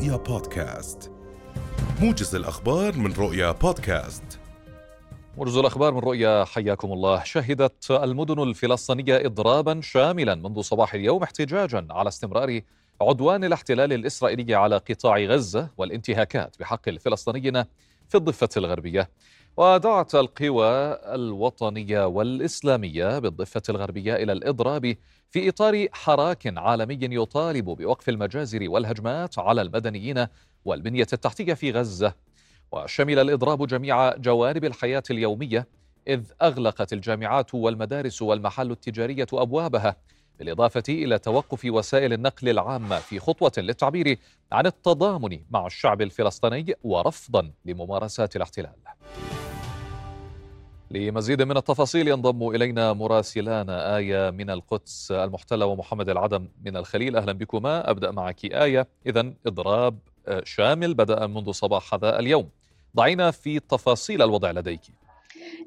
رؤيا بودكاست. موجز الأخبار من رؤيا بودكاست. موجز الأخبار من رؤيا حياكم الله. شهدت المدن الفلسطينية إضرابا شاملا منذ صباح اليوم احتجاجا على استمرار عدوان الاحتلال الإسرائيلي على قطاع غزة والانتهاكات بحق الفلسطينيين في الضفة الغربية. ودعت القوى الوطنية والإسلامية بالضفة الغربية إلى الإضراب في إطار حراك عالمي يطالب بوقف المجازر والهجمات على المدنيين والبنية التحتية في غزة. وشمل الإضراب جميع جوانب الحياة اليومية إذ أغلقت الجامعات والمدارس والمحال التجارية أبوابها بالإضافة إلى توقف وسائل النقل العامة في خطوة للتعبير عن التضامن مع الشعب الفلسطيني ورفضا لممارسات الاحتلال. لمزيد من التفاصيل ينضم إلينا مراسلانا آية من القدس المحتلة ومحمد العدم من الخليل. أهلا بكما أبدأ معك آية. إذا إضراب شامل بدأ منذ صباح هذا اليوم. ضعينا في تفاصيل الوضع لديك.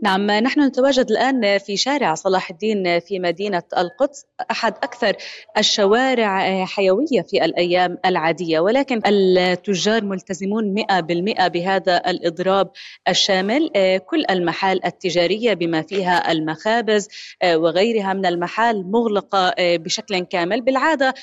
نعم نحن نتواجد الآن في شارع صلاح الدين في مدينة القدس أحد أكثر الشوارع حيوية في الأيام العادية ولكن التجار ملتزمون 100% بهذا الإضراب الشامل. كل المحال التجارية بما فيها المخابز وغيرها من المحال مغلقة بشكل كامل. بالعادة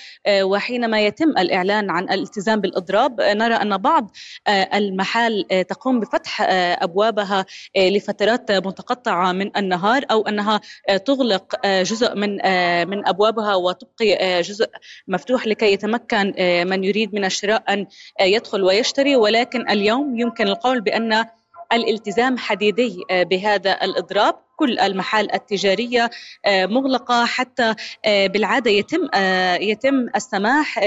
وحينما يتم الإعلان عن الالتزام بالإضراب نرى أن بعض المحال تقوم بفتح أبوابها لفترات متقطعة من النهار أو أنها تغلق جزء من من أبوابها وتبقي جزء مفتوح لكي يتمكن من يريد من الشراء أن يدخل ويشتري. ولكن اليوم يمكن القول بأن الالتزام حديدي بهذا الإضراب. كل المحال التجارية مغلقة. حتى بالعادة يتم يتم السماح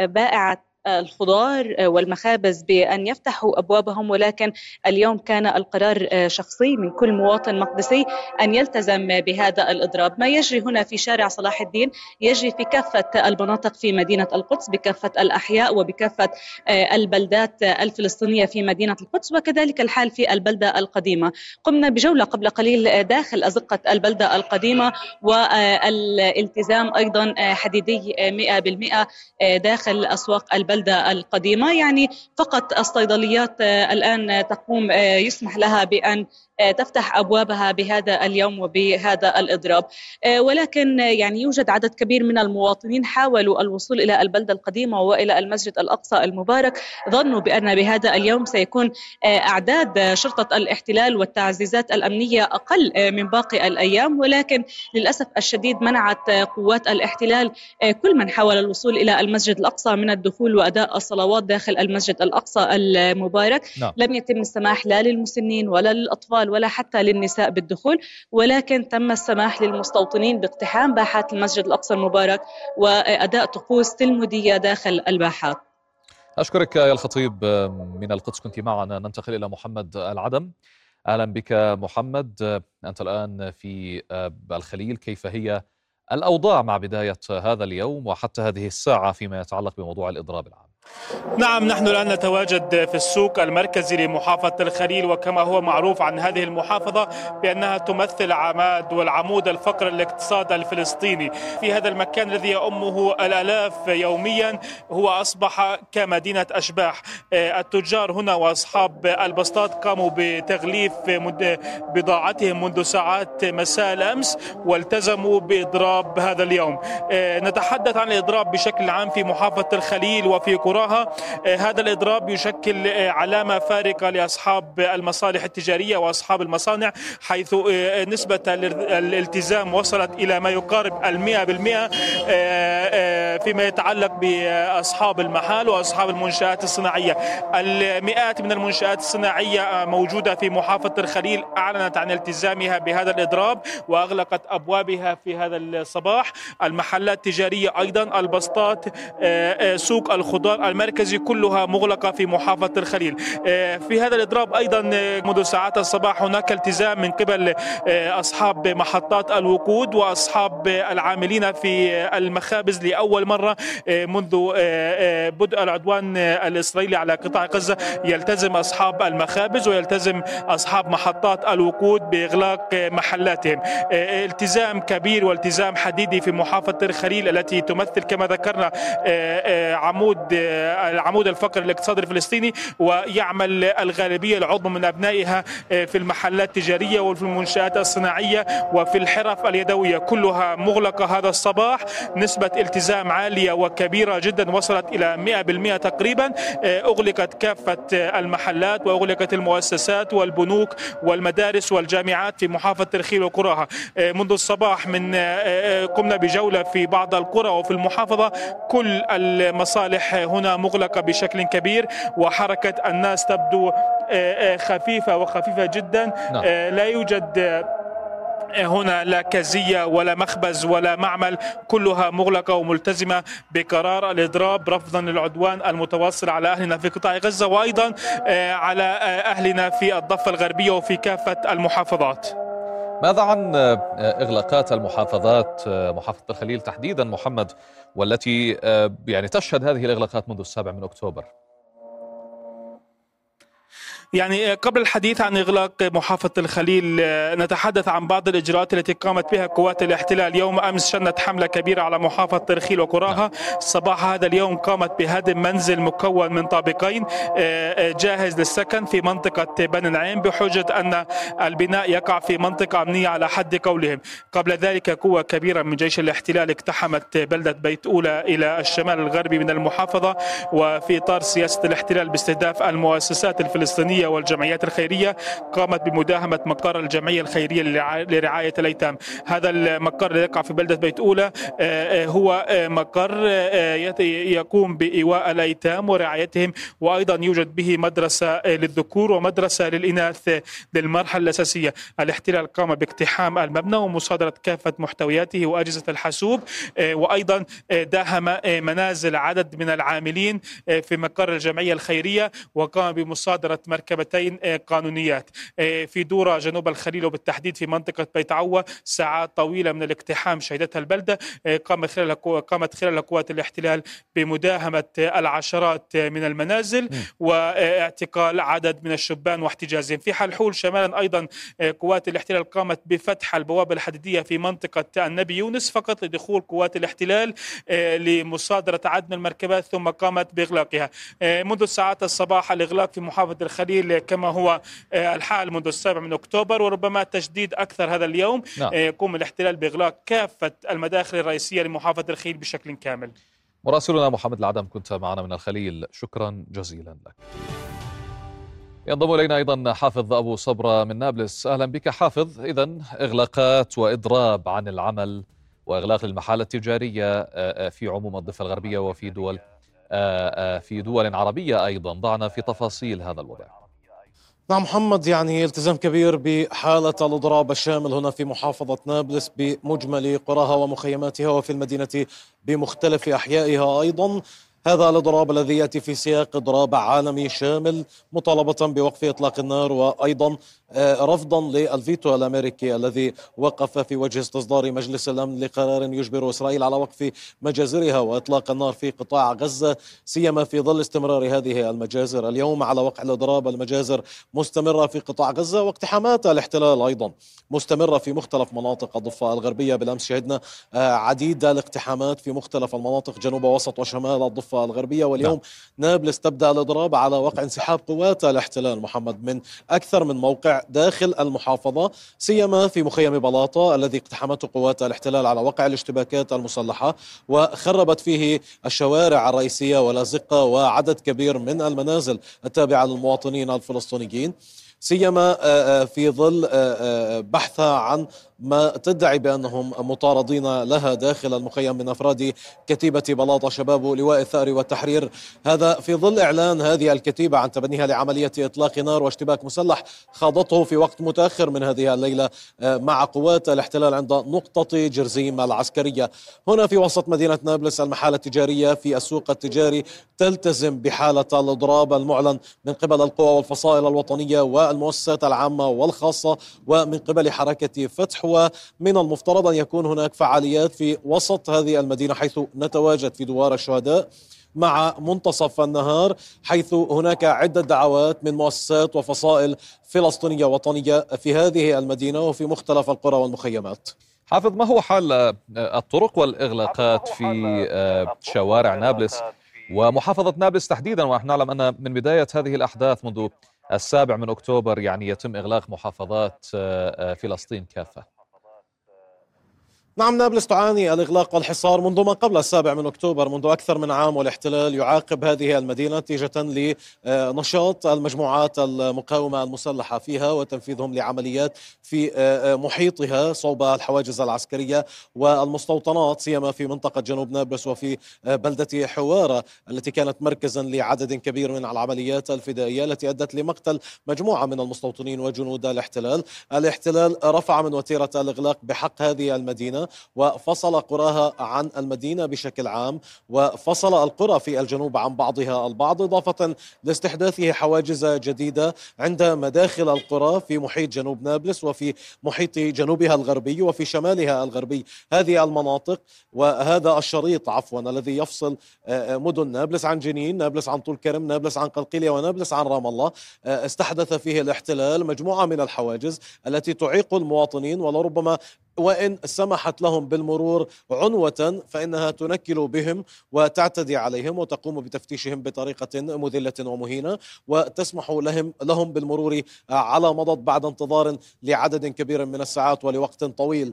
لبائعة الخضار والمخابز بأن يفتحوا أبوابهم ولكن اليوم كان القرار شخصي من كل مواطن مقدسي أن يلتزم بهذا الإضراب. ما يجري هنا في شارع صلاح الدين يجري في كافة المناطق في مدينة القدس بكافة الأحياء وبكافة البلدات الفلسطينية في مدينة القدس وكذلك الحال في البلدة القديمة. قمنا بجولة قبل قليل داخل أزقة البلدة القديمة والالتزام أيضا حديدي 100% داخل أسواق البلدة البلدة القديمة يعني فقط الصيدليات الآن تقوم يسمح لها بأن تفتح أبوابها بهذا اليوم وبهذا الإضراب. ولكن يعني يوجد عدد كبير من المواطنين حاولوا الوصول إلى البلده القديمة وإلى المسجد الأقصى المبارك. ظنوا بأن بهذا اليوم سيكون أعداد شرطة الاحتلال والتعزيزات الأمنية أقل من باقي الأيام. ولكن للأسف الشديد منعت قوات الاحتلال كل من حاول الوصول إلى المسجد الأقصى من الدخول وأداء الصلوات داخل المسجد الأقصى المبارك. نعم. لم يتم السماح لا للمسنين ولا للأطفال ولا حتى للنساء بالدخول ولكن تم السماح للمستوطنين باقتحام باحات المسجد الأقصى المبارك وأداء طقوس تلمودية داخل الباحات. أشكرك يا الخطيب من القدس. كنت معنا. ننتقل إلى محمد العدم. أهلا بك محمد. أنت الآن في الخليل. كيف هي الأوضاع مع بداية هذا اليوم وحتى هذه الساعة فيما يتعلق بموضوع الإضراب العام؟ نعم نحن الآن نتواجد في السوق المركزي لمحافظة الخليل وكما هو معروف عن هذه المحافظة بأنها تمثل عماد والعمود الفقر الاقتصاد الفلسطيني. في هذا المكان الذي يؤمه الآلاف يوميا هو أصبح كمدينة أشباح. التجار هنا وأصحاب البسطات قاموا بتغليف بضاعتهم منذ ساعات مساء الأمس والتزموا بإضراب هذا اليوم. نتحدث عن الإضراب بشكل عام في محافظة الخليل وفي قراها هذا الإضراب يشكل علامة فارقة لأصحاب المصالح التجارية وأصحاب المصانع حيث نسبة الالتزام وصلت إلى ما يقارب المئة بالمئة فيما يتعلق بأصحاب المحال وأصحاب المنشآت الصناعية. المئات من المنشآت الصناعية موجودة في محافظة الخليل أعلنت عن التزامها بهذا الإضراب وأغلقت أبوابها في هذا الصباح. المحلات التجارية أيضا البسطات سوق الخضار المركزي كلها مغلقة في محافظة الخليل. في هذا الإضراب أيضا منذ ساعات الصباح هناك التزام من قبل أصحاب محطات الوقود وأصحاب العاملين في المخابز لأول مرة منذ بدء العدوان الإسرائيلي على قطاع غزة. يلتزم أصحاب المخابز ويلتزم أصحاب محطات الوقود بإغلاق محلاتهم. التزام كبير والتزام حديدي في محافظة الخليل التي تمثل كما ذكرنا عمود العمود الفقري الاقتصادي الفلسطيني ويعمل الغالبية العظمى من أبنائها في المحلات التجارية وفي المنشآت الصناعية وفي الحرف اليدوية. كلها مغلقة هذا الصباح. نسبة التزام عالية وكبيرة جدا وصلت إلى 100% تقريبا. أغلقت كافة المحلات وأغلقت المؤسسات والبنوك والمدارس والجامعات في محافظة ترخيل وقرأها. منذ الصباح من قمنا بجولة في بعض القرى وفي المحافظة. كل المصالح هنا مغلقة بشكل كبير وحركة الناس تبدو خفيفة وخفيفة جدا. نعم. لا يوجد هنا لا كزية ولا مخبز ولا معمل كلها مغلقة وملتزمة بقرار الإضراب رفضا للعدوان المتواصل على أهلنا في قطاع غزة وأيضا على أهلنا في الضفة الغربية وفي كافة المحافظات. ماذا عن إغلاقات المحافظات محافظة الخليل تحديدا محمد؟ والتي يعني تشهد هذه الإغلاقات منذ السابع من أكتوبر. يعني قبل الحديث عن إغلاق محافظة الخليل نتحدث عن بعض الإجراءات التي قامت بها قوات الاحتلال. يوم أمس شنت حملة كبيرة على محافظة ترخيل وقراها صباح هذا اليوم قامت بهدم منزل مكون من طابقين جاهز للسكن في منطقة بني العين بحجة أن البناء يقع في منطقة أمنية على حد قولهم. قبل ذلك قوة كبيرة من جيش الاحتلال اقتحمت بلدة بيت أولى إلى الشمال الغربي من المحافظة وفي إطار سياسة الاحتلال باستهداف المؤسسات الفلسطينية والجمعيات الخيرية قامت بمداهمة مقر الجمعية الخيرية لرعاية الأيتام. هذا المقر الذي يقع في بلدة بيت أولى هو مقر يقوم بإيواء الأيتام ورعايتهم وأيضا يوجد به مدرسة للذكور ومدرسة للإناث للمرحلة الأساسية. الاحتلال قام باقتحام المبنى ومصادرة كافة محتوياته وأجهزة الحاسوب وأيضا داهم منازل عدد من العاملين في مقر الجمعية الخيرية وقام بمصادرة مركبتين قانونيات. في دورة جنوب الخليل وبالتحديد في منطقة بيت عوة ساعات طويلة من الاقتحام شهدتها البلدة. قامت خلال قامت خلال قوات الاحتلال بمداهمة العشرات من المنازل واعتقال عدد من الشبان واحتجازهم. في حلحول شمالا أيضا قوات الاحتلال قامت بفتح البوابة الحديدية في منطقة النبي يونس فقط لدخول قوات الاحتلال لمصادرة عدد من المركبات ثم قامت بإغلاقها. منذ ساعات الصباح الإغلاق في محافظة الخليل كما هو الحال منذ السابع من أكتوبر وربما تشديد أكثر هذا اليوم نعم. يقوم الاحتلال بإغلاق كافة المداخل الرئيسية لمحافظة الخليل بشكل كامل. مراسلنا محمد العدم كنت معنا من الخليل. شكرا جزيلا لك. ينضم إلينا أيضا حافظ أبو صبرة من نابلس. أهلا بك حافظ. اذا إغلاقات وإضراب عن العمل وإغلاق المحال التجارية في عموم الضفة الغربية وفي دول في دول عربية أيضا. ضعنا في تفاصيل هذا الوضع. نعم محمد يعني التزام كبير بحالة الإضراب الشامل هنا في محافظة نابلس بمجمل قراها ومخيماتها وفي المدينة بمختلف أحيائها. أيضا هذا الاضراب الذي يأتي في سياق اضراب عالمي شامل مطالبة بوقف إطلاق النار. وأيضا رفضا للفيتو الأمريكي الذي وقف في وجه استصدار مجلس الأمن لقرار يجبر إسرائيل على وقف مجازرها وإطلاق النار في قطاع غزة سيما في ظل استمرار هذه المجازر. اليوم على وقع الأضراب المجازر مستمرة في قطاع غزة واقتحامات الاحتلال أيضا مستمرة في مختلف مناطق الضفة الغربية. بالأمس شهدنا عديد الاقتحامات في مختلف المناطق جنوب وسط وشمال الضفة الغربية. واليوم نعم. نابلس تبدأ الأضراب على وقع انسحاب قوات الاحتلال. محمد من أكثر من موقع داخل المحافظة سيما في مخيم بلاطة الذي اقتحمته قوات الاحتلال على وقع الاشتباكات المسلحة وخربت فيه الشوارع الرئيسية والأزقة وعدد كبير من المنازل التابعة للمواطنين الفلسطينيين. سيما في ظل بحثها عن ما تدعي بأنهم مطاردين لها داخل المخيم من أفراد كتيبة بلاطه شباب لواء الثأر والتحرير. هذا في ظل إعلان هذه الكتيبة عن تبنيها لعملية إطلاق نار واشتباك مسلح خاضته في وقت متأخر من هذه الليلة مع قوات الاحتلال عند نقطة جرزيم العسكرية. هنا في وسط مدينة نابلس المحالة التجارية في السوق التجاري تلتزم بحالة الاضراب المعلن من قبل القوى والفصائل الوطنية والمؤسسات العامة والخاصة ومن قبل حركة فتح ومن المفترض أن يكون هناك فعاليات في وسط هذه المدينة حيث نتواجد في دوار الشهداء مع منتصف النهار حيث هناك عدة دعوات من مؤسسات وفصائل فلسطينية وطنية في هذه المدينة وفي مختلف القرى والمخيمات. حافظ ما هو حال الطرق والإغلاقات في شوارع نابلس؟ ومحافظة نابلس تحديدا ونحن نعلم أن من بداية هذه الأحداث منذ السابع من أكتوبر يعني يتم إغلاق محافظات فلسطين كافة. نعم نابلس تعاني الإغلاق والحصار منذ ما قبل السابع من أكتوبر منذ أكثر من عام والاحتلال يعاقب هذه المدينة نتيجة لنشاط المجموعات المقاومة المسلحة فيها وتنفيذهم لعمليات في محيطها صوب الحواجز العسكرية والمستوطنات سيما في منطقة جنوب نابلس وفي بلدة حوارة التي كانت مركزا لعدد كبير من العمليات الفدائية التي أدت لمقتل مجموعة من المستوطنين وجنود الاحتلال. الاحتلال رفع من وتيرة الإغلاق بحق هذه المدينة وفصل قراها عن المدينة بشكل عام وفصل القرى في الجنوب عن بعضها البعض إضافة لاستحداثه حواجز جديدة عند مداخل القرى في محيط جنوب نابلس وفي محيط جنوبها الغربي وفي شمالها الغربي. هذه المناطق وهذا الشريط عفوا الذي يفصل آه، آه، مدن نابلس عن جنين نابلس عن طول كرم نابلس عن قلقيلية ونابلس عن رام الله. آه، استحدث فيه الاحتلال مجموعة من الحواجز التي تعيق المواطنين ولربما وإن سمحت لهم بالمرور عنوة فإنها تنكل بهم وتعتدي عليهم وتقوم بتفتيشهم بطريقة مذلة ومهينة وتسمح لهم لهم بالمرور على مضض بعد انتظار لعدد كبير من الساعات ولوقت طويل.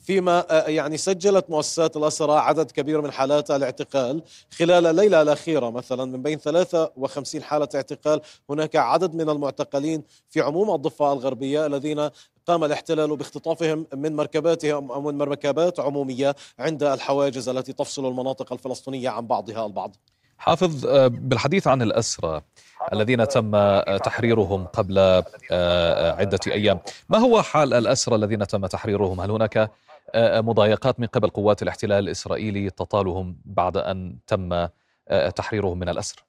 فيما آه، يعني سجلت مؤسسات الأسرة عدد كبير من حالات الاعتقال. خلال الليلة الأخيرة مثلا من بين 53 حالة اعتقال هناك عدد من المعتقلين في عموم الضفة الغربية الذين قام الاحتلال باختطافهم من مركباتهم أو من مركبات عمومية عند الحواجز التي تفصل المناطق الفلسطينية عن بعضها البعض. حافظ آه، بالحديث عن الأسرى الذين تم آه، تحريرهم قبل عدة أيام ما هو حال الأسرى الذين تم تحريرهم؟ هل هناك مضايقات من قبل قوات الاحتلال الإسرائيلي تطالهم بعد أن تم آه، تحريرهم من الأسر.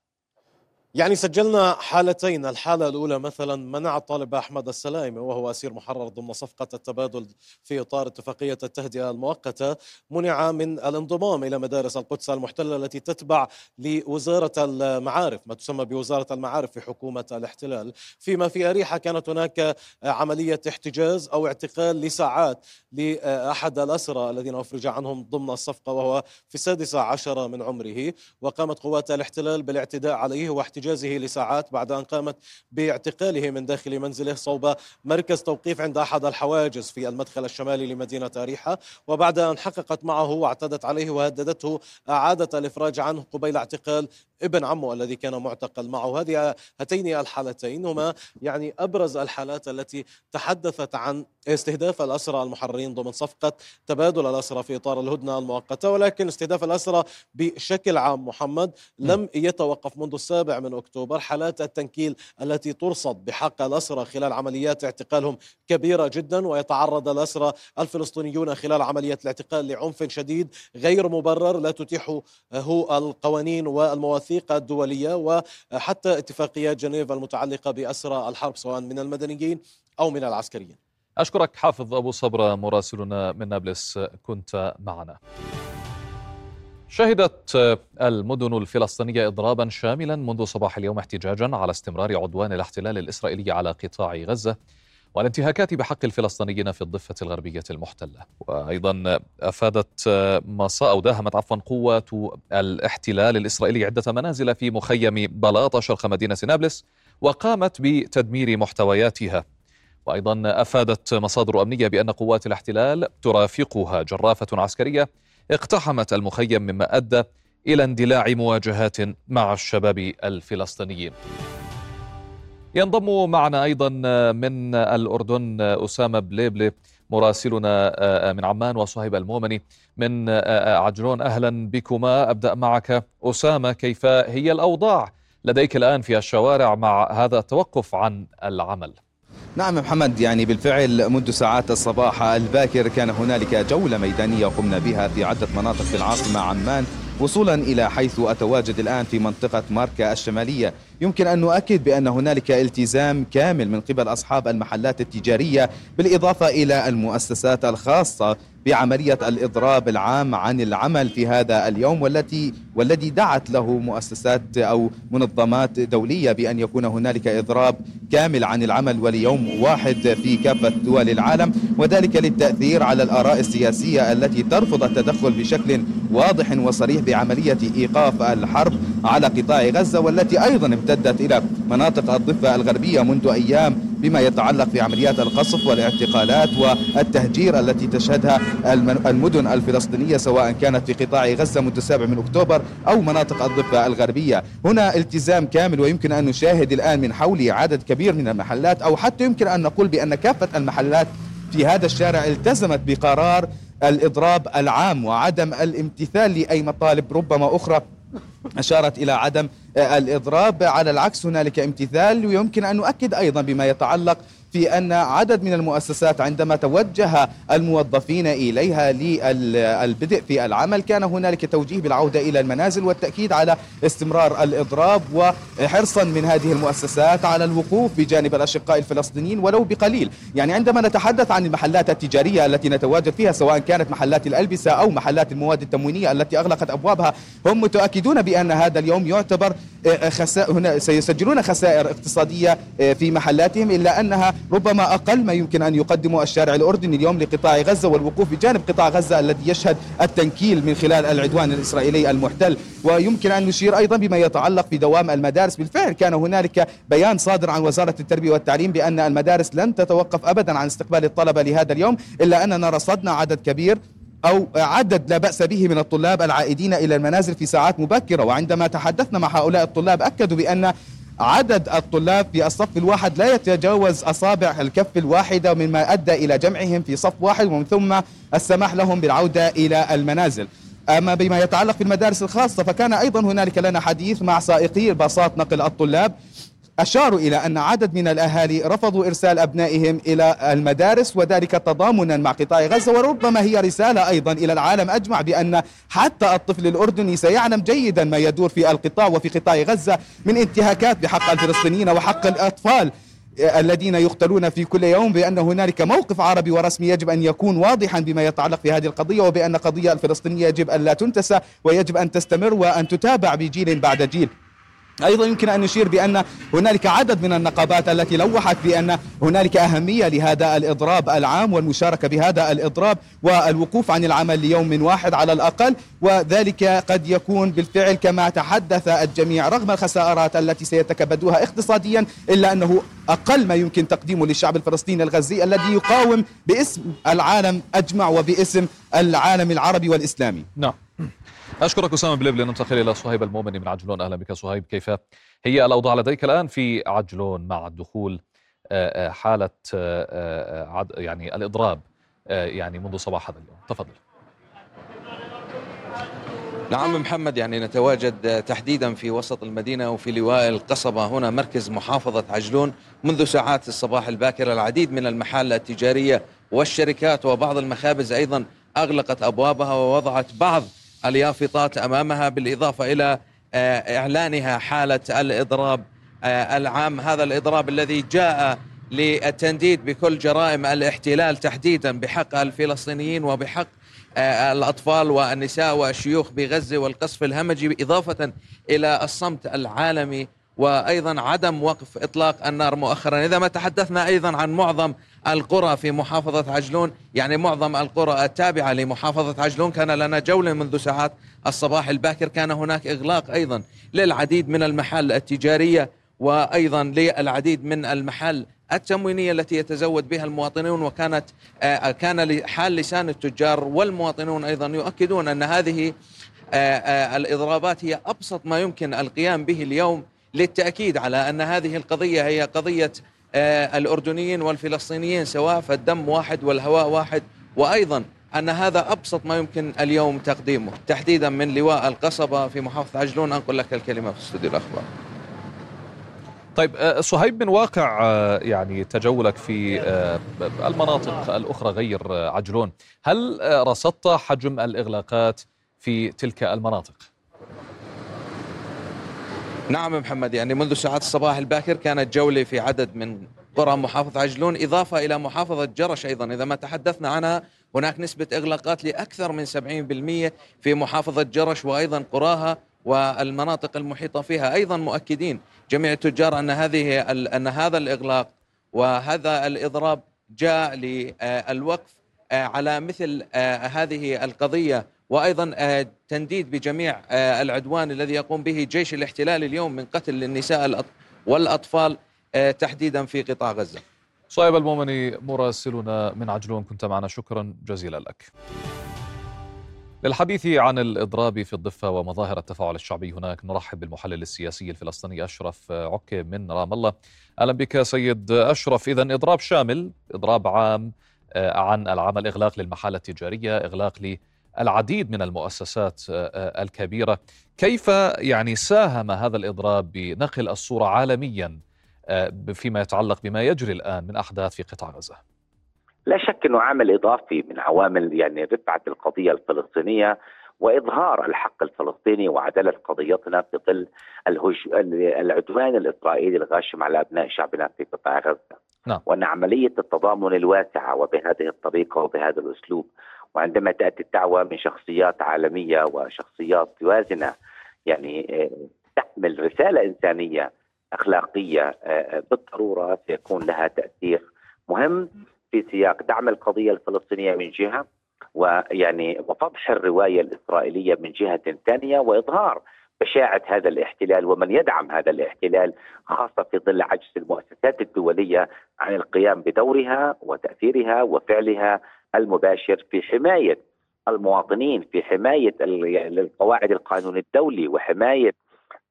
يعني سجلنا حالتين الحالة الأولى مثلا منع الطالب أحمد السلايمي وهو أسير محرر ضمن صفقة التبادل في إطار اتفاقية التهدئة المؤقتة منع من الانضمام إلى مدارس القدس المحتلة التي تتبع لوزارة المعارف ما تسمى بوزارة المعارف في حكومة الاحتلال. فيما في أريحة كانت هناك عملية احتجاز أو اعتقال لساعات لأحد الأسرى الذين أفرج عنهم ضمن الصفقة وهو في السادسة عشر من عمره. وقامت قوات الاحتلال بالاعتداء عليه واحتجاز احتجازه لساعات بعد أن قامت باعتقاله من داخل منزله صوب مركز توقيف عند أحد الحواجز في المدخل الشمالي لمدينة أريحة وبعد أن حققت معه واعتدت عليه وهددته أعادت الإفراج عنه قبيل اعتقال ابن عمه الذي كان معتقل معه. هذه هاتين الحالتين هما يعني أبرز الحالات التي تحدثت عن استهداف الأسرى المحررين ضمن صفقة تبادل الأسرى في إطار الهدنة المؤقتة ولكن استهداف الأسرى بشكل عام محمد لم يتوقف منذ السابع من أكتوبر. حالات التنكيل التي ترصد بحق الأسرى خلال عمليات اعتقالهم كبيرة جدا ويتعرض الأسرى الفلسطينيون خلال عمليات الاعتقال لعنف شديد غير مبرر لا تتيحه القوانين والمواثيق الدولية وحتى اتفاقيات جنيف المتعلقة بأسرى الحرب سواء من المدنيين أو من العسكريين. أشكرك حافظ أبو صبرة مراسلنا من نابلس كنت معنا. شهدت المدن الفلسطينية إضرابا شاملا منذ صباح اليوم احتجاجا على استمرار عدوان الاحتلال الإسرائيلي على قطاع غزة. والانتهاكات بحق الفلسطينيين في الضفة الغربية المحتلة. وأيضا أفادت مصا أو داهمت عفوا قوات الاحتلال الإسرائيلي عدة منازل في مخيم بلاطة شرق مدينة نابلس وقامت بتدمير محتوياتها. وأيضا أفادت مصادر أمنية بأن قوات الاحتلال ترافقها. جرافة عسكرية اقتحمت المخيم مما أدى إلى اندلاع مواجهات مع الشباب الفلسطينيين. ينضم معنا أيضا من الأردن أسامة بليبلي مراسلنا من عمان وصهيب المؤمني. من عجلون أهلا بكما أبدأ معك. أسامة كيف هي الأوضاع لديك الآن في الشوارع مع هذا التوقف عن العمل؟ نعم محمد يعني بالفعل منذ ساعات الصباح الباكر كان هنالك جولة ميدانية قمنا بها في عدة مناطق في العاصمة عمان. وصولا إلى حيث أتواجد الآن في منطقة ماركا الشمالية. يمكن أن نؤكد بأن هنالك التزام كامل من قبل أصحاب المحلات التجارية بالإضافة إلى المؤسسات الخاصة بعملية الإضراب العام عن العمل في هذا اليوم والتي والذي دعت له مؤسسات أو منظمات دولية بأن يكون هنالك إضراب كامل عن العمل وليوم واحد في كافة دول العالم وذلك للتأثير على الآراء السياسية التي ترفض التدخل بشكل واضح وصريح بعملية إيقاف الحرب على قطاع غزة والتي أيضا امتدت إلى مناطق الضفة الغربية منذ أيام بما يتعلق بعمليات القصف والاعتقالات والتهجير التي تشهدها المدن الفلسطينية سواء كانت في قطاع غزة منذ السابع من أكتوبر أو مناطق الضفة الغربية. هنا التزام كامل ويمكن أن نشاهد الآن من حولي عدد كبير من المحلات أو حتى يمكن أن نقول بأن كافة المحلات في هذا الشارع التزمت بقرار الإضراب العام وعدم الامتثال لأي مطالب. ربما أخرى أشارت إلى عدم الإضراب. على العكس هنالك امتثال ويمكن أن نؤكد أيضا بما يتعلق في أن عدد من المؤسسات عندما توجه الموظفين إليها للبدء في العمل كان هنالك توجيه بالعودة إلى المنازل والتأكيد على استمرار الإضراب وحرصا من هذه المؤسسات على الوقوف بجانب الأشقاء الفلسطينيين ولو بقليل. يعني عندما نتحدث عن المحلات التجارية التي نتواجد فيها سواء كانت محلات الألبسة أو محلات المواد التموينية التي أغلقت أبوابها هم متأكدون بأن هذا اليوم يعتبر خسائر هنا سيسجلون خسائر اقتصادية في محلاتهم إلا أنها ربما أقل ما يمكن أن يقدمه الشارع الأردني اليوم لقطاع غزة والوقوف بجانب قطاع غزة الذي يشهد التنكيل من خلال العدوان الإسرائيلي المحتل. ويمكن أن نشير أيضا بما يتعلق بدوام المدارس. بالفعل كان هنالك بيان صادر عن وزارة التربية والتعليم بأن المدارس لن تتوقف أبدا عن استقبال الطلبة لهذا اليوم إلا أننا رصدنا عدد كبير أو عدد لا بأس به من الطلاب العائدين إلى المنازل في ساعات مبكرة. وعندما تحدثنا مع هؤلاء الطلاب أكدوا بأن عدد الطلاب في الصف الواحد لا يتجاوز أصابع الكف الواحدة مما أدى إلى جمعهم في صف واحد ومن ثم السماح لهم بالعودة إلى المنازل. أما بما يتعلق بالمدارس الخاصة فكان أيضا هنالك لنا حديث مع سائقي باصات نقل الطلاب. أشاروا إلى أن عدد من الأهالي رفضوا إرسال أبنائهم إلى المدارس وذلك تضامنا مع قطاع غزة وربما هي رسالة أيضا إلى العالم أجمع بأن حتى الطفل الأردني سيعلم جيدا ما يدور في القطاع وفي قطاع غزة من انتهاكات بحق الفلسطينيين وحق الأطفال الذين يقتلون في كل يوم بأن هنالك موقف عربي ورسمي يجب أن يكون واضحا بما يتعلق في هذه القضية وبأن القضية الفلسطينية يجب أن لا تنتسى ويجب أن تستمر وأن تتابع بجيل بعد جيل. أيضا يمكن أن نشير بأن هنالك عدد من النقابات التي لوحت بأن هنالك أهمية لهذا الإضراب العام والمشاركة بهذا الإضراب والوقوف عن العمل ليوم واحد على الأقل وذلك قد يكون بالفعل كما تحدث الجميع رغم الخسائرات التي سيتكبدوها اقتصاديا إلا أنه أقل ما يمكن تقديمه للشعب الفلسطيني الغزي الذي يقاوم باسم العالم أجمع وباسم العالم العربي والإسلامي. نعم. أشكرك أسامة بليبلي ننتقل إلى صهيب المؤمن من عجلون. أهلا بك صهيب كيف هي الأوضاع لديك الآن في عجلون مع دخول حالة يعني الإضراب يعني منذ صباح هذا اليوم؟ تفضل. نعم محمد يعني نتواجد تحديدا في وسط المدينة وفي لواء القصبة. هنا مركز محافظة عجلون منذ ساعات الصباح الباكرة العديد من المحال التجارية والشركات وبعض المخابز أيضا أغلقت أبوابها ووضعت بعض اليافطات أمامها بالإضافة إلى إعلانها حالة الإضراب العام. هذا الإضراب الذي جاء للتنديد بكل جرائم الاحتلال تحديدا بحق الفلسطينيين وبحق الأطفال والنساء والشيوخ بغزة والقصف الهمجي إضافة إلى الصمت العالمي وأيضا عدم وقف إطلاق النار مؤخرا. إذا ما تحدثنا أيضا عن معظم القرى في محافظة عجلون يعني معظم القرى التابعة لمحافظة عجلون. كان لنا جولة منذ ساعات الصباح. الباكر كان هناك إغلاق أيضا للعديد من المحال التجارية وأيضا للعديد من المحال التموينية التي يتزود بها المواطنون. وكانت كان حال لسان التجار والمواطنون أيضا يؤكدون أن هذه الإضرابات هي أبسط ما يمكن القيام به اليوم. للتأكيد على أن هذه القضية هي قضية الأردنيين والفلسطينيين سواء فالدم واحد والهواء واحد وأيضا أن هذا أبسط ما يمكن اليوم تقديمه. تحديدا من لواء القصبة في محافظة عجلون أنقل لك الكلمة في استوديو الأخبار. طيب صهيب من واقع يعني تجولك في المناطق الأخرى غير عجلون. هل رصدت حجم الإغلاقات في تلك المناطق؟ نعم محمد يعني منذ ساعات الصباح الباكر كانت جولة في عدد من قرى محافظة عجلون إضافة إلى محافظة جرش أيضا. إذا ما تحدثنا عنها هناك نسبة إغلاقات لأكثر من 70% في محافظة جرش وأيضا قراها والمناطق المحيطة فيها. أيضا مؤكدين جميع التجار أن هذه أن هذا الإغلاق وهذا الإضراب جاء للوقف على مثل هذه القضية وأيضا تنديد بجميع العدوان الذي يقوم به جيش الاحتلال اليوم من قتل للنساء والأطفال تحديدا في قطاع غزة. صايب المؤمني مراسلنا من عجلون كنت معنا. شكرا جزيلا لك. للحديث عن الإضراب في الضفة ومظاهر التفاعل الشعبي هناك نرحب بالمحلل السياسي الفلسطيني أشرف عكي من رام الله. أهلا بك سيد أشرف. إذا إضراب شامل إضراب عام آه، عن العمل إغلاق للمحال التجارية إغلاق للعديد من المؤسسات آه، آه، الكبيرة كيف يعني ساهم هذا الإضراب بنقل الصورة عالميا فيما يتعلق بما يجري الآن من أحداث في قطاع غزة لا شك إنه عامل إضافي من عوامل يعني رفعة القضية الفلسطينية وإظهار الحق الفلسطيني وعدالة قضيتنا في ظل العدوان الإسرائيلي الغاشم على أبناء شعبنا في قطاع غزة. نعم. وأن عملية التضامن الواسعة وبهذه الطريقة وبهذا الأسلوب وعندما تأتي الدعوة من شخصيات عالمية وشخصيات وازنه يعني آه، تحمل رسالة إنسانية أخلاقية آه، آه، بالضرورة سيكون لها تأثير مهم في سياق دعم القضية الفلسطينية من جهة ويعني وفضح الرواية الإسرائيلية من جهة ثانية وإظهار بشاعة هذا الاحتلال ومن يدعم هذا الاحتلال خاصة في ظل عجز المؤسسات الدولية عن القيام بدورها وتأثيرها وفعلها المباشر في حماية المواطنين في حماية القواعد القانون الدولي وحماية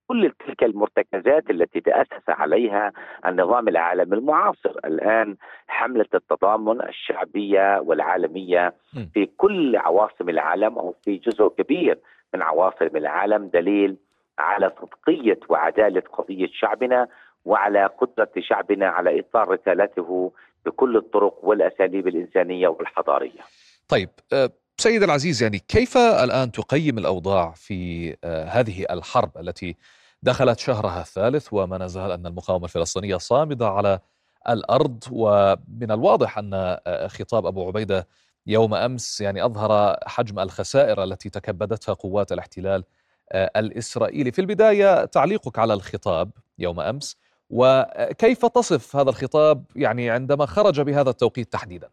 كل تلك المرتكزات التي تأسس عليها النظام العالمي المعاصر. الآن حملة التضامن الشعبية والعالمية في كل عواصم العالم أو في جزء كبير من عواصم العالم دليل على صدقية وعدالة قضية شعبنا وعلى قدرة شعبنا على إيصال رسالته بكل الطرق والأساليب الإنسانية والحضارية. طيب أه، سيد العزيز يعني كيف الآن تقيم الأوضاع في أه، هذه الحرب التي دخلت شهرها الثالث وما نزال أن المقاومة الفلسطينية صامدة على الأرض؟ ومن الواضح أن آه، خطاب أبو عبيدة يوم أمس يعني أظهر حجم الخسائر التي تكبدتها قوات الاحتلال آه، الإسرائيلي. في البداية تعليقك على الخطاب يوم أمس وكيف تصف هذا الخطاب يعني عندما خرج بهذا التوقيت تحديدا؟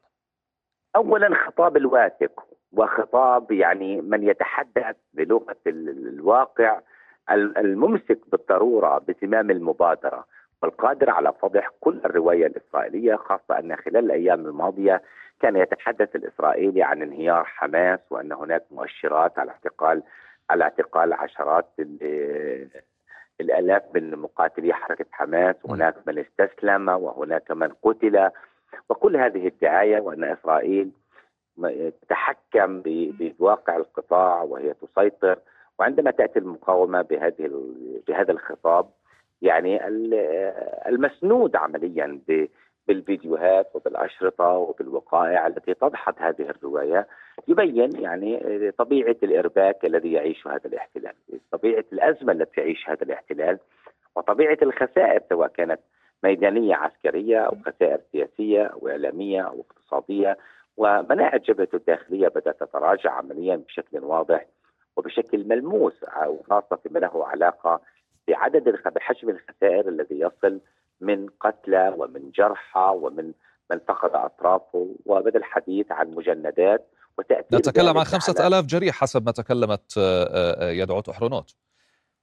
أولا خطاب الواثق وخطاب يعني من يتحدث بلغة الواقع الممسك بالضرورة بزمام المبادرة والقادر على فضح كل الرواية الإسرائيلية خاصة أن خلال الأيام الماضية كان يتحدث الإسرائيلي عن انهيار حماس وأن هناك مؤشرات على اعتقال على اعتقال عشرات الالاف من مقاتلي حركة حماس وهناك من استسلم وهناك من قتل. وكل هذه الدعاية وأن إسرائيل تتحكم بواقع القطاع وهي تسيطر. وعندما تأتي المقاومة بهذه بهذا الخطاب يعني المسنود عمليا بالفيديوهات وبالأشرطة وبالوقائع التي تضحض هذه الرواية يبين يعني طبيعة الإرباك الذي يعيشه هذا الاحتلال، طبيعة الأزمة التي يعيش هذا الاحتلال وطبيعة الخسائر سواء كانت ميدانية عسكرية أو خسائر سياسية أو إعلامية أو اقتصادية. ومناعه الجبهه الداخلية بدأت تتراجع عمليا بشكل واضح وبشكل ملموس وخاصة فيما له علاقة بعدد بحجم الخسائر الذي يصل من قتلى ومن جرحى ومن من فقد أطرافه وبدا الحديث عن مجندات وتأثير نتكلم عن خمسة ألاف جريح حسب ما تكلمت آه، آه، يدعوت أحرونوت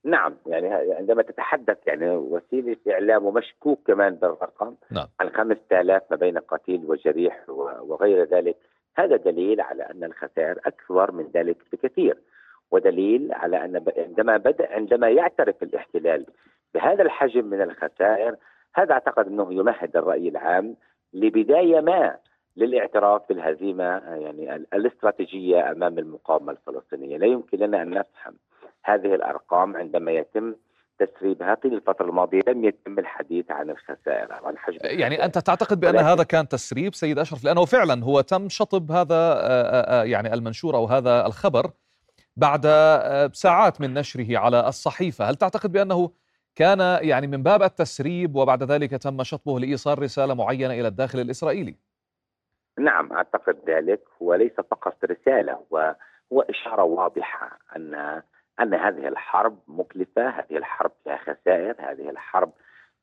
نعم يعني عندما تتحدث يعني وسيلة إعلام ومشكوك كمان بالرقم نعم. عن 5000 ما بين قتيل وجريح وغير ذلك هذا دليل على أن الخسائر أكثر من ذلك بكثير ودليل على أن عندما بدأ عندما يعترف الاحتلال بهذا الحجم من الخسائر هذا أعتقد أنه يمهد الرأي العام لبداية ما للاعتراف بالهزيمة يعني الاستراتيجية أمام المقاومة الفلسطينية، لا يمكن لنا أن نفهم هذه الأرقام عندما يتم تسريبها طيل الفترة الماضية. لم يتم الحديث عن الخسائر أو عن حجم يعني أنت تعتقد بأن هذا كان تسريب سيد أشرف؟ لأنه فعلا هو تم شطب هذا يعني المنشور أو هذا الخبر بعد ساعات من نشره على الصحيفة. هل تعتقد بأنه كان يعني من باب التسريب وبعد ذلك تم شطبه لإيصال رسالة معينة إلى الداخل الإسرائيلي؟ نعم أعتقد ذلك وليس فقط رسالة هو اشاره واضحة ان أن هذه الحرب مكلفة، هذه الحرب فيها خسائر، هذه الحرب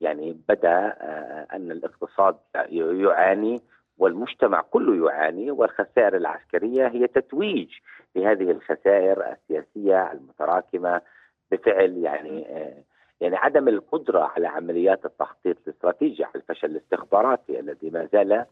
يعني بدأ آه، أن الاقتصاد يعاني والمجتمع كله يعاني والخسائر العسكرية هي تتويج لهذه الخسائر السياسية المتراكمة بفعل يعني آه، يعني عدم القدرة على عمليات التخطيط الاستراتيجي على الفشل الاستخباراتي الذي ما زال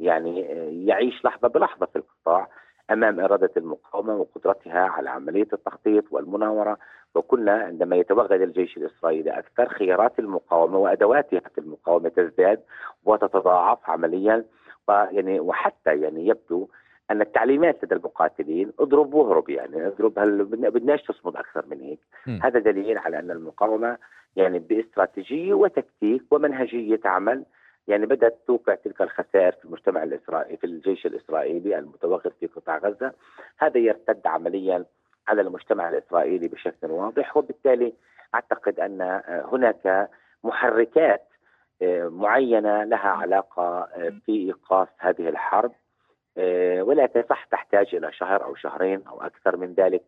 يعني آه، يعيش لحظة بلحظة في القطاع أمام إرادة المقاومة وقدرتها على عملية التخطيط والمناورة. وكنا عندما يتوغل الجيش الإسرائيلي أكثر خيارات المقاومة وأدواتها في المقاومة تزداد وتتضاعف عمليا. ويعني وحتى يعني يبدو أن التعليمات لدى المقاتلين اضرب واهرب يعني اضرب هل بدناش تصمد أكثر من هيك. م. هذا دليل على أن المقاومة يعني باستراتيجية وتكتيك ومنهجية عمل يعني بدأت توقع تلك الخسائر في المجتمع الاسرائيلي في الجيش الإسرائيلي المتوغل في قطاع غزة. هذا يرتد عمليا على المجتمع الإسرائيلي بشكل واضح. وبالتالي أعتقد أن هناك محركات آه، معينة لها علاقة آه، في إيقاف هذه الحرب. ولكن صح تحتاج إلى شهر أو شهرين أو أكثر من ذلك.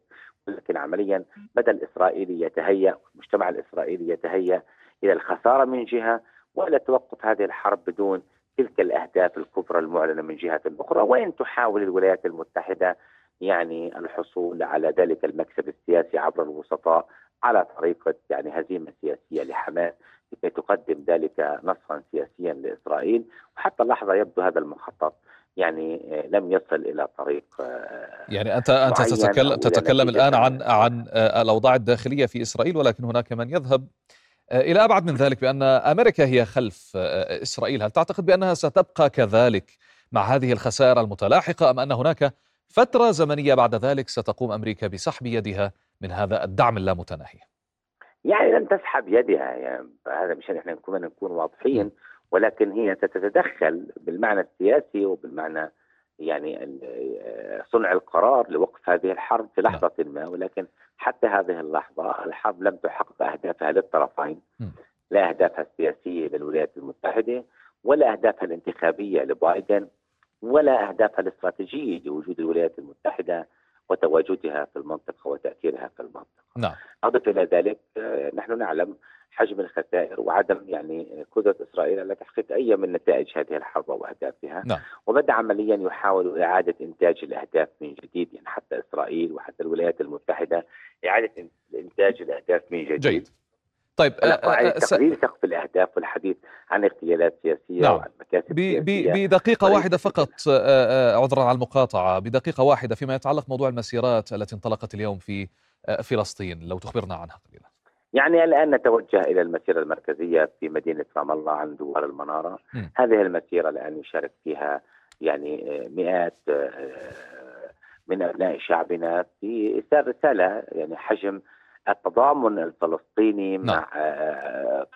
ولكن عمليا بدا الاسرائيلي يتهيأ المجتمع الإسرائيلي يتهيأ إلى الخسارة من جهة والى توقف هذه الحرب بدون تلك الأهداف الكبرى المعلنة من جهة أخرى. وإن تحاول الولايات المتحدة يعني الحصول على ذلك المكسب السياسي عبر الوسطاء على طريقة يعني هزيمة سياسية لحماس لكي تقدم ذلك نصرا سياسيا لإسرائيل. وحتى اللحظة يبدو هذا المخطط يعني آه، لم يصل إلى طريق آه، يعني انت أنت تتكلم تتكلم الآن عن عن آه، الأوضاع الداخلية في إسرائيل ولكن هناك من يذهب. إلى أبعد من ذلك بأن أمريكا هي خلف إسرائيل، هل تعتقد بأنها ستبقى كذلك مع هذه الخسائر المتلاحقة أم أن هناك فترة زمنية بعد ذلك ستقوم أمريكا بسحب يدها من هذا الدعم اللامتناهي؟ يعني لن تسحب يدها يعني هذا مشان إحنا نكون نكون واضحين. ولكن هي ستتدخل بالمعنى السياسي وبالمعنى يعني صنع القرار لوقف هذه الحرب في نعم. لحظة ما ولكن حتى هذه اللحظة الحرب لم تحقق أهدافها للطرفين لا أهدافها السياسية للولايات المتحدة ولا أهدافها الانتخابية لبايدن ولا أهدافها الاستراتيجية لوجود الولايات المتحدة وتواجدها في المنطقة وتأثيرها في المنطقة نعم. أضف إلى ذلك آه، نحن نعلم حجم الخسائر وعدم يعني قدرة إسرائيل على تحقيق أي من نتائج هذه الحرب واهدافها نعم. وبدا عمليا يحاول إعادة إنتاج الأهداف من جديد يعني حتى إسرائيل وحتى الولايات المتحدة إعادة إنتاج الأهداف من جديد. جيد. طيب آه، آه، تقليل سقف الأهداف والحديث عن اغتيالات سياسية نعم. وعن مكاسب سياسية. بدقيقة واحدة فقط آه، عذرا على المقاطعة. بدقيقة واحدة فيما يتعلق موضوع المسيرات التي انطلقت اليوم في فلسطين. لو تخبرنا عنها قليلا. يعني الآن نتوجه إلى المسيرة المركزية في مدينة رام الله عند دوار المنارة م. هذه المسيرة الآن يشارك فيها يعني مئات من أبناء شعبنا في إرسال رسالة يعني حجم التضامن الفلسطيني نعم. مع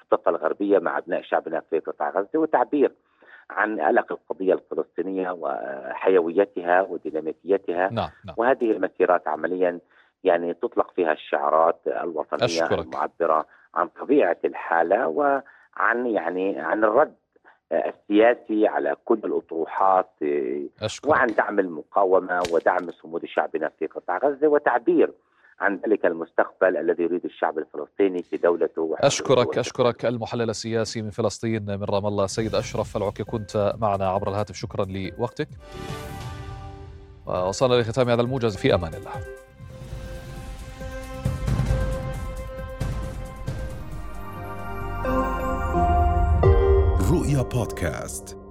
الضفه الغربية مع أبناء شعبنا في قطاع غزة وتعبير عن قلق القضية الفلسطينية وحيويتها وديناميكيتها نعم. نعم. وهذه المسيرات عمليا يعني تطلق فيها الشعارات الوطنية أشكرك. المعبرة عن طبيعة الحالة وعن يعني عن الرد السياسي على كل الأطروحات أشكرك. وعن دعم المقاومة ودعم صمود شعبنا في قطاع غزة وتعبير عن ذلك المستقبل الذي يريد الشعب الفلسطيني في دولته أشكرك أشكرك. المحلل السياسي من فلسطين من رام الله سيد أشرف العكي كنت معنا عبر الهاتف. شكرا لوقتك. وصلنا لختام هذا الموجز. في أمان الله. رؤيا بودكاست